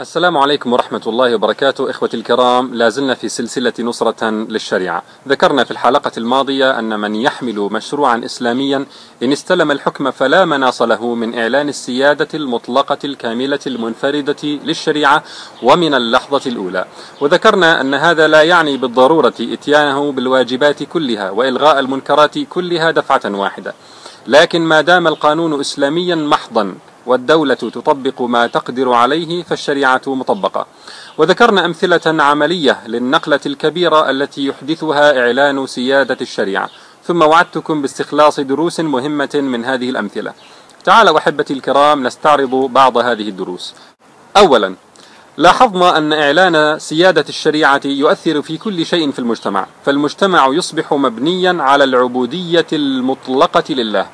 السلام عليكم ورحمة الله وبركاته إخوتي الكرام. لا زلنا في سلسلة نصرة للشريعة. ذكرنا في الحلقة الماضية أن من يحمل مشروعا إسلاميا إن استلم الحكم فلا مناص له من إعلان السيادة المطلقة الكاملة المنفردة للشريعة ومن اللحظة الأولى. وذكرنا أن هذا لا يعني بالضرورة إتيانه بالواجبات كلها وإلغاء المنكرات كلها دفعة واحدة. لكن ما دام القانون إسلاميا محضا والدولة تطبق ما تقدر عليه فالشريعة مطبقة. وذكرنا أمثلة عملية للنقلة الكبيرة التي يحدثها إعلان سيادة الشريعة. ثم وعدتكم باستخلاص دروس مهمة من هذه الأمثلة. تعالوا أحبتي الكرام نستعرض بعض هذه الدروس. أولا لاحظنا أن إعلان سيادة الشريعة يؤثر في كل شيء في المجتمع. فالمجتمع يصبح مبنيا على العبودية المطلقة لله.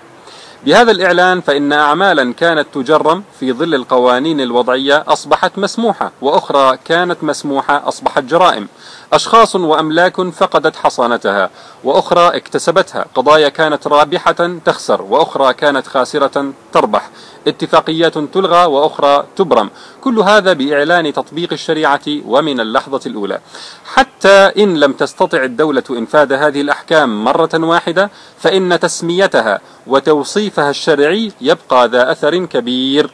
بهذا الإعلان فإن أعمالا كانت تجرم في ظل القوانين الوضعية أصبحت مسموحة وأخرى كانت مسموحة أصبحت جرائم. أشخاص وأملاك فقدت حصانتها وأخرى اكتسبتها. قضايا كانت رابحة تخسر وأخرى كانت خاسرة تربح. اتفاقيات تلغى وأخرى تبرم. كل هذا بإعلان تطبيق الشريعة ومن اللحظة الأولى. حتى إن لم تستطع الدولة إنفاذ هذه الأحكام مرة واحدة فإن تسميتها وتوصيفها الشرعي يبقى ذا أثر كبير.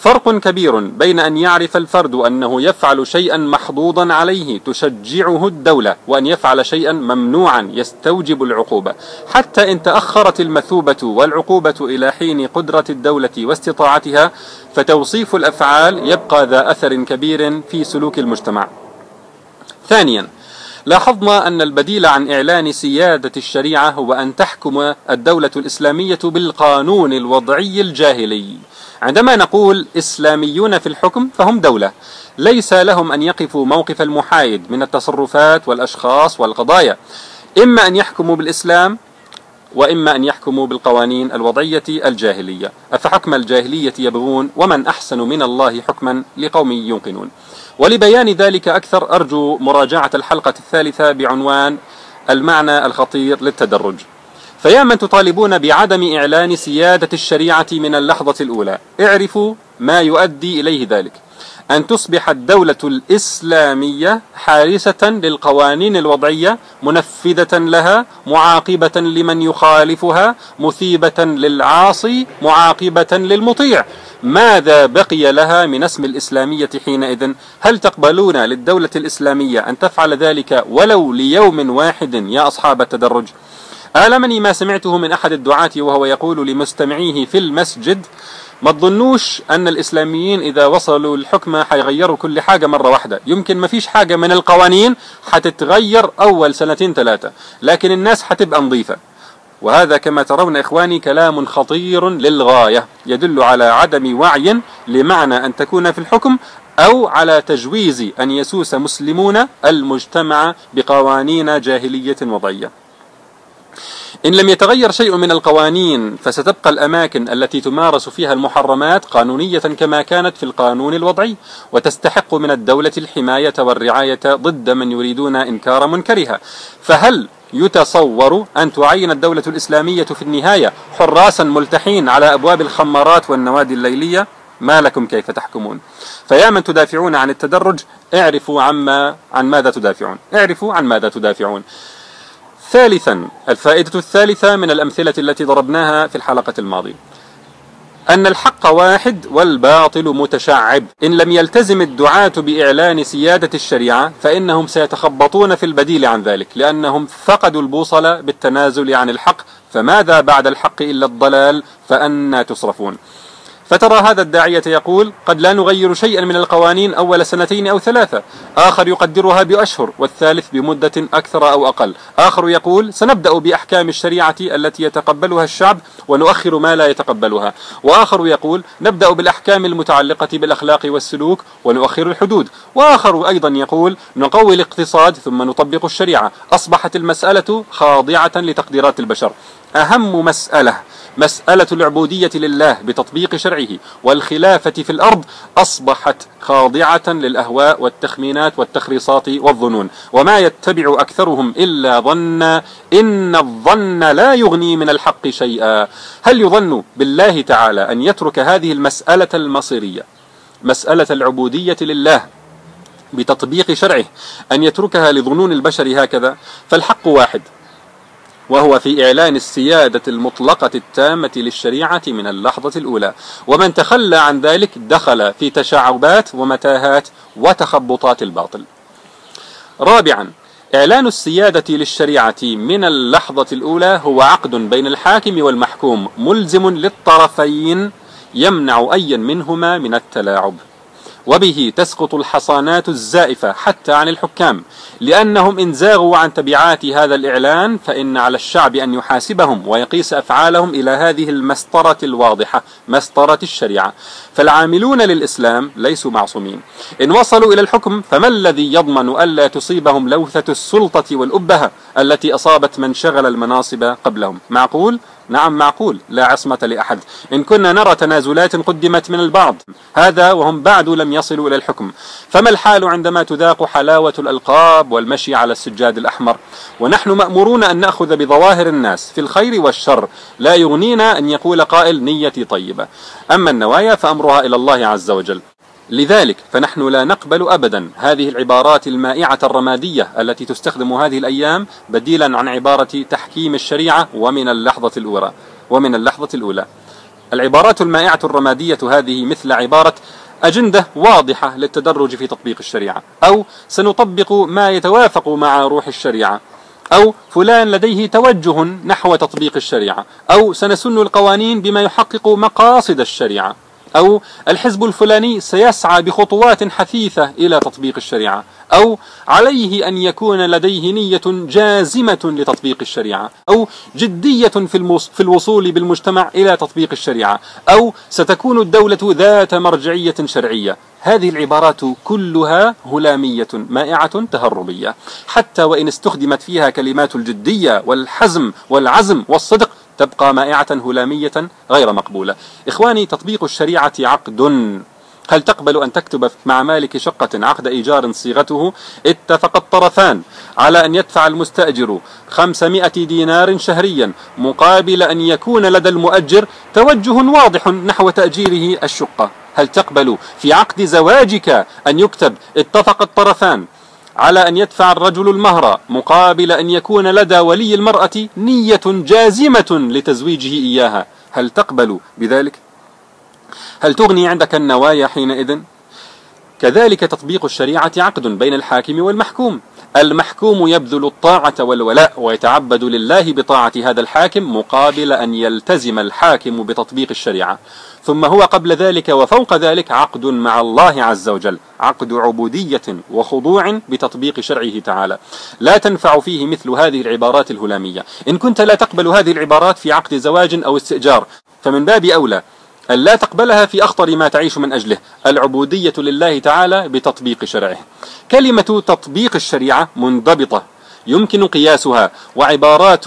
فرق كبير بين أن يعرف الفرد أنه يفعل شيئا محظوظا عليه تشجعه الدولة وأن يفعل شيئا ممنوعا يستوجب العقوبة. حتى إن تأخرت المثوبة والعقوبة إلى حين قدرة الدولة واستطاعتها فتوصيف الأفعال يبقى ذا أثر كبير في سلوك المجتمع. ثانيا لاحظنا أن البديل عن إعلان سيادة الشريعة هو أن تحكم الدولة الإسلامية بالقانون الوضعي الجاهلي. عندما نقول إسلاميون في الحكم فهم دولة. ليس لهم أن يقفوا موقف المحايد من التصرفات والأشخاص والقضايا. إما أن يحكموا بالإسلام وإما أن يحكموا بالقوانين الوضعية الجاهلية. أفحكم الجاهلية يبغون ومن أحسن من الله حكما لقوم يوقنون. ولبيان ذلك أكثر أرجو مراجعة الحلقة الثالثة بعنوان المعنى الخطير للتدرج. فيا من تطالبون بعدم إعلان سيادة الشريعة من اللحظة الأولى اعرفوا ما يؤدي إليه ذلك. أن تصبح الدولة الإسلامية حارسة للقوانين الوضعية منفذة لها معاقبة لمن يخالفها مثيبة للعاصي معاقبة للمطيع. ماذا بقي لها من اسم الإسلامية حينئذ؟ هل تقبلون للدولة الإسلامية أن تفعل ذلك ولو ليوم واحد يا أصحاب التدرج؟ آلمني ما سمعته من أحد الدعاة وهو يقول لمستمعيه في المسجد ما تظنوش أن الإسلاميين إذا وصلوا الحكمة حيغيروا كل حاجة مرة واحدة؟ يمكن ما فيش حاجة من القوانين حتتغير أول سنتين ثلاثة لكن الناس حتبقى نظيفة. وهذا كما ترون إخواني كلام خطير للغاية يدل على عدم وعي لمعنى أن تكون في الحكم أو على تجويز أن يسوس مسلمون المجتمع بقوانين جاهلية وضعية. إن لم يتغير شيء من القوانين فستبقى الأماكن التي تمارس فيها المحرمات قانونية كما كانت في القانون الوضعي وتستحق من الدولة الحماية والرعاية ضد من يريدون إنكار منكرها. فهل يتصور أن تعين الدولة الإسلامية في النهاية حراسا ملتحين على أبواب الخمارات والنوادي الليلية؟ ما لكم كيف تحكمون؟ فيا من تدافعون عن التدرج اعرفوا عما عن ماذا تدافعون. اعرفوا عن ماذا تدافعون. ثالثا الفائدة الثالثة من الأمثلة التي ضربناها في الحلقة الماضية. أن الحق واحد والباطل متشعب. إن لم يلتزم الدعاة بإعلان سيادة الشريعة فإنهم سيتخبطون في البديل عن ذلك لأنهم فقدوا البوصلة بالتنازل عن الحق فماذا بعد الحق إلا الضلال؟ فأنا تصرفون فترى هذا الداعية يقول قد لا نغير شيئا من القوانين أول سنتين أو ثلاثة. آخر يقدرها بأشهر والثالث بمدة أكثر أو أقل. آخر يقول سنبدأ بأحكام الشريعة التي يتقبلها الشعب ونؤخر ما لا يتقبلها. وآخر يقول نبدأ بالأحكام المتعلقة بالأخلاق والسلوك ونؤخر الحدود. وآخر أيضا يقول نقوي الاقتصاد ثم نطبق الشريعة. أصبحت المسألة خاضعة لتقديرات البشر. أهم مسألة مسألة العبودية لله بتطبيق شرعه والخلافة في الأرض أصبحت خاضعة للأهواء والتخمينات والتخريصات والظنون. وما يتبع أكثرهم إلا ظنا إن الظن لا يغني من الحق شيئا. هل يظن بالله تعالى أن يترك هذه المسألة المصيرية مسألة العبودية لله بتطبيق شرعه أن يتركها لظنون البشر هكذا؟ فالحق واحد وهو في إعلان السيادة المطلقة التامة للشريعة من اللحظة الأولى. ومن تخلى عن ذلك دخل في تشعبات ومتاهات وتخبطات الباطل. رابعا إعلان السيادة للشريعة من اللحظة الأولى هو عقد بين الحاكم والمحكوم ملزم للطرفين يمنع أيا منهما من التلاعب. وبه تسقط الحصانات الزائفة حتى عن الحكام. لأنهم إن زاغوا عن تبعات هذا الإعلان فإن على الشعب أن يحاسبهم ويقيس أفعالهم إلى هذه المسطرة الواضحة مسطرة الشريعة. فالعاملون للإسلام ليسوا معصومين. إن وصلوا إلى الحكم فما الذي يضمن ألا تصيبهم لوثة السلطة والأبهة التي أصابت من شغل المناصب قبلهم؟ معقول؟ نعم معقول لا عصمة لأحد. إن كنا نرى تنازلات قدمت من البعض هذا وهم بعد لم يصلوا إلى الحكم. فما الحال عندما تذاق حلاوة الألقاب والمشي على السجاد الأحمر؟ ونحن مأمورون أن نأخذ بظواهر الناس في الخير والشر. لا يغنينا أن يقول قائل نيتي طيبة. أما النوايا فأمرها إلى الله عز وجل. لذلك فنحن لا نقبل ابدا هذه العبارات المائعة الرمادية التي تستخدم هذه الأيام بديلا عن عبارة تحكيم الشريعة ومن اللحظة الأولى ومن اللحظة الأولى. العبارات المائعة الرمادية هذه مثل عبارة أجندة واضحة للتدرج في تطبيق الشريعة أو سنطبق ما يتوافق مع روح الشريعة أو فلان لديه توجه نحو تطبيق الشريعة أو سنسن القوانين بما يحقق مقاصد الشريعة أو الحزب الفلاني سيسعى بخطوات حثيثة إلى تطبيق الشريعة أو عليه أن يكون لديه نية جازمة لتطبيق الشريعة أو جدية في, في الوصول بالمجتمع إلى تطبيق الشريعة أو ستكون الدولة ذات مرجعية شرعية. هذه العبارات كلها هلامية مائعة تهربية. حتى وإن استخدمت فيها كلمات الجدية والحزم والعزم والصدق تبقى مائعة هلامية غير مقبولة. إخواني تطبيق الشريعة عقد. هل تقبل أن تكتب مع مالك شقة عقد إيجار صيغته؟ اتفق الطرفان على أن يدفع المستأجر خمسمائة دينار شهريا مقابل أن يكون لدى المؤجر توجه واضح نحو تأجيره الشقة. هل تقبل في عقد زواجك أن يكتب؟ اتفق الطرفان. على أن يدفع الرجل المهر مقابل أن يكون لدى ولي المرأة نية جازمة لتزويجه إياها هل تقبل بذلك؟ هل تغني عندك النوايا حينئذ؟ كذلك تطبيق الشريعة عقد بين الحاكم والمحكوم المحكوم يبذل الطاعة والولاء ويتعبد لله بطاعة هذا الحاكم مقابل أن يلتزم الحاكم بتطبيق الشريعة. ثم هو قبل ذلك وفوق ذلك عقد مع الله عز وجل عقد عبودية وخضوع بتطبيق شرعه تعالى. لا تنفع فيه مثل هذه العبارات الهلامية. إن كنت لا تقبل هذه العبارات في عقد زواج أو استئجار فمن باب أولى أن لا تقبلها في أخطر ما تعيش من أجله العبودية لله تعالى بتطبيق شرعه. كلمة تطبيق الشريعة منضبطة يمكن قياسها وعبارات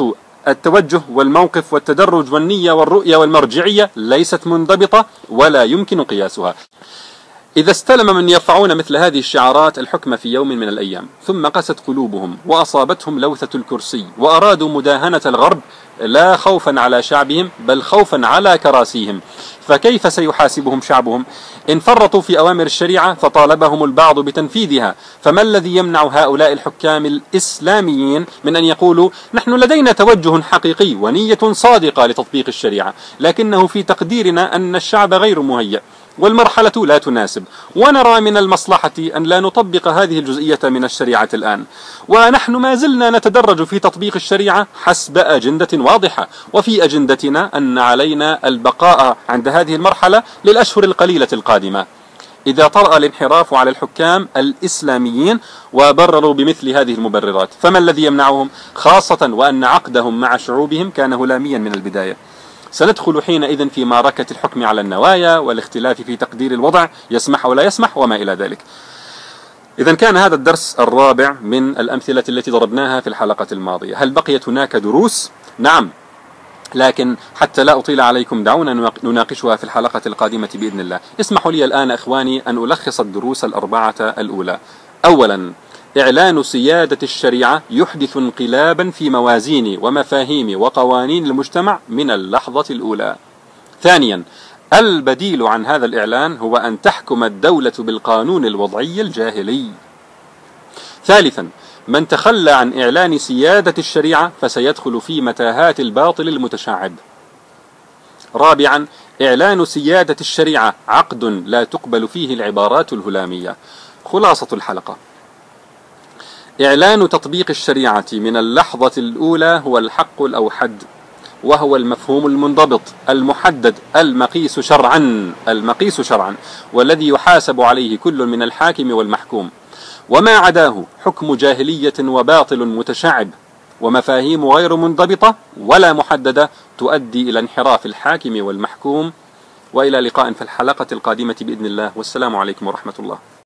التوجه والموقف والتدرج والنية والرؤية والمرجعية ليست منضبطة ولا يمكن قياسها. إذا استلم من يرفعون مثل هذه الشعارات الحكم في يوم من الأيام ثم قست قلوبهم وأصابتهم لوثة الكرسي وأرادوا مداهنة الغرب لا خوفا على شعبهم بل خوفا على كراسيهم. فكيف سيحاسبهم شعبهم؟ إن فرطوا في أوامر الشريعة فطالبهم البعض بتنفيذها. فما الذي يمنع هؤلاء الحكام الإسلاميين من أن يقولوا نحن لدينا توجه حقيقي ونية صادقة لتطبيق الشريعة لكنه في تقديرنا أن الشعب غير مهيأ؟ والمرحلة لا تناسب. ونرى من المصلحة أن لا نطبق هذه الجزئية من الشريعة الآن. ونحن ما زلنا نتدرج في تطبيق الشريعة حسب أجندة واضحة. وفي أجندتنا أن علينا البقاء عند هذه المرحلة للأشهر القليلة القادمة. إذا طرأ الانحراف على الحكام الإسلاميين وبرروا بمثل هذه المبررات فما الذي يمنعهم؟ خاصة وأن عقدهم مع شعوبهم كان هلاميا من البداية. سندخل حينئذ في معركة الحكم على النوايا والاختلاف في تقدير الوضع يسمح ولا يسمح وما إلى ذلك. إذا كان هذا الدرس الرابع من الأمثلة التي ضربناها في الحلقة الماضية. هل بقيت هناك دروس؟ نعم. لكن حتى لا أطيل عليكم دعونا نناقشها في الحلقة القادمة بإذن الله. اسمحوا لي الآن إخواني أن ألخص الدروس الأربعة الأولى. أولا إعلان سيادة الشريعة يحدث انقلابا في موازين ومفاهيم وقوانين المجتمع من اللحظة الأولى. ثانيا البديل عن هذا الإعلان هو أن تحكم الدولة بالقانون الوضعي الجاهلي. ثالثا من تخلى عن إعلان سيادة الشريعة فسيدخل في متاهات الباطل المتشعب. رابعا إعلان سيادة الشريعة عقد لا تقبل فيه العبارات الهلامية. خلاصة الحلقة. إعلان تطبيق الشريعة من اللحظة الأولى هو الحق الأوحد وهو المفهوم المنضبط المحدد المقيس شرعا المقيس شرعا والذي يحاسب عليه كل من الحاكم والمحكوم. وما عداه حكم جاهلية وباطل متشعب ومفاهيم غير منضبطة ولا محددة تؤدي إلى انحراف الحاكم والمحكوم. وإلى لقاء في الحلقة القادمة بإذن الله. والسلام عليكم ورحمة الله.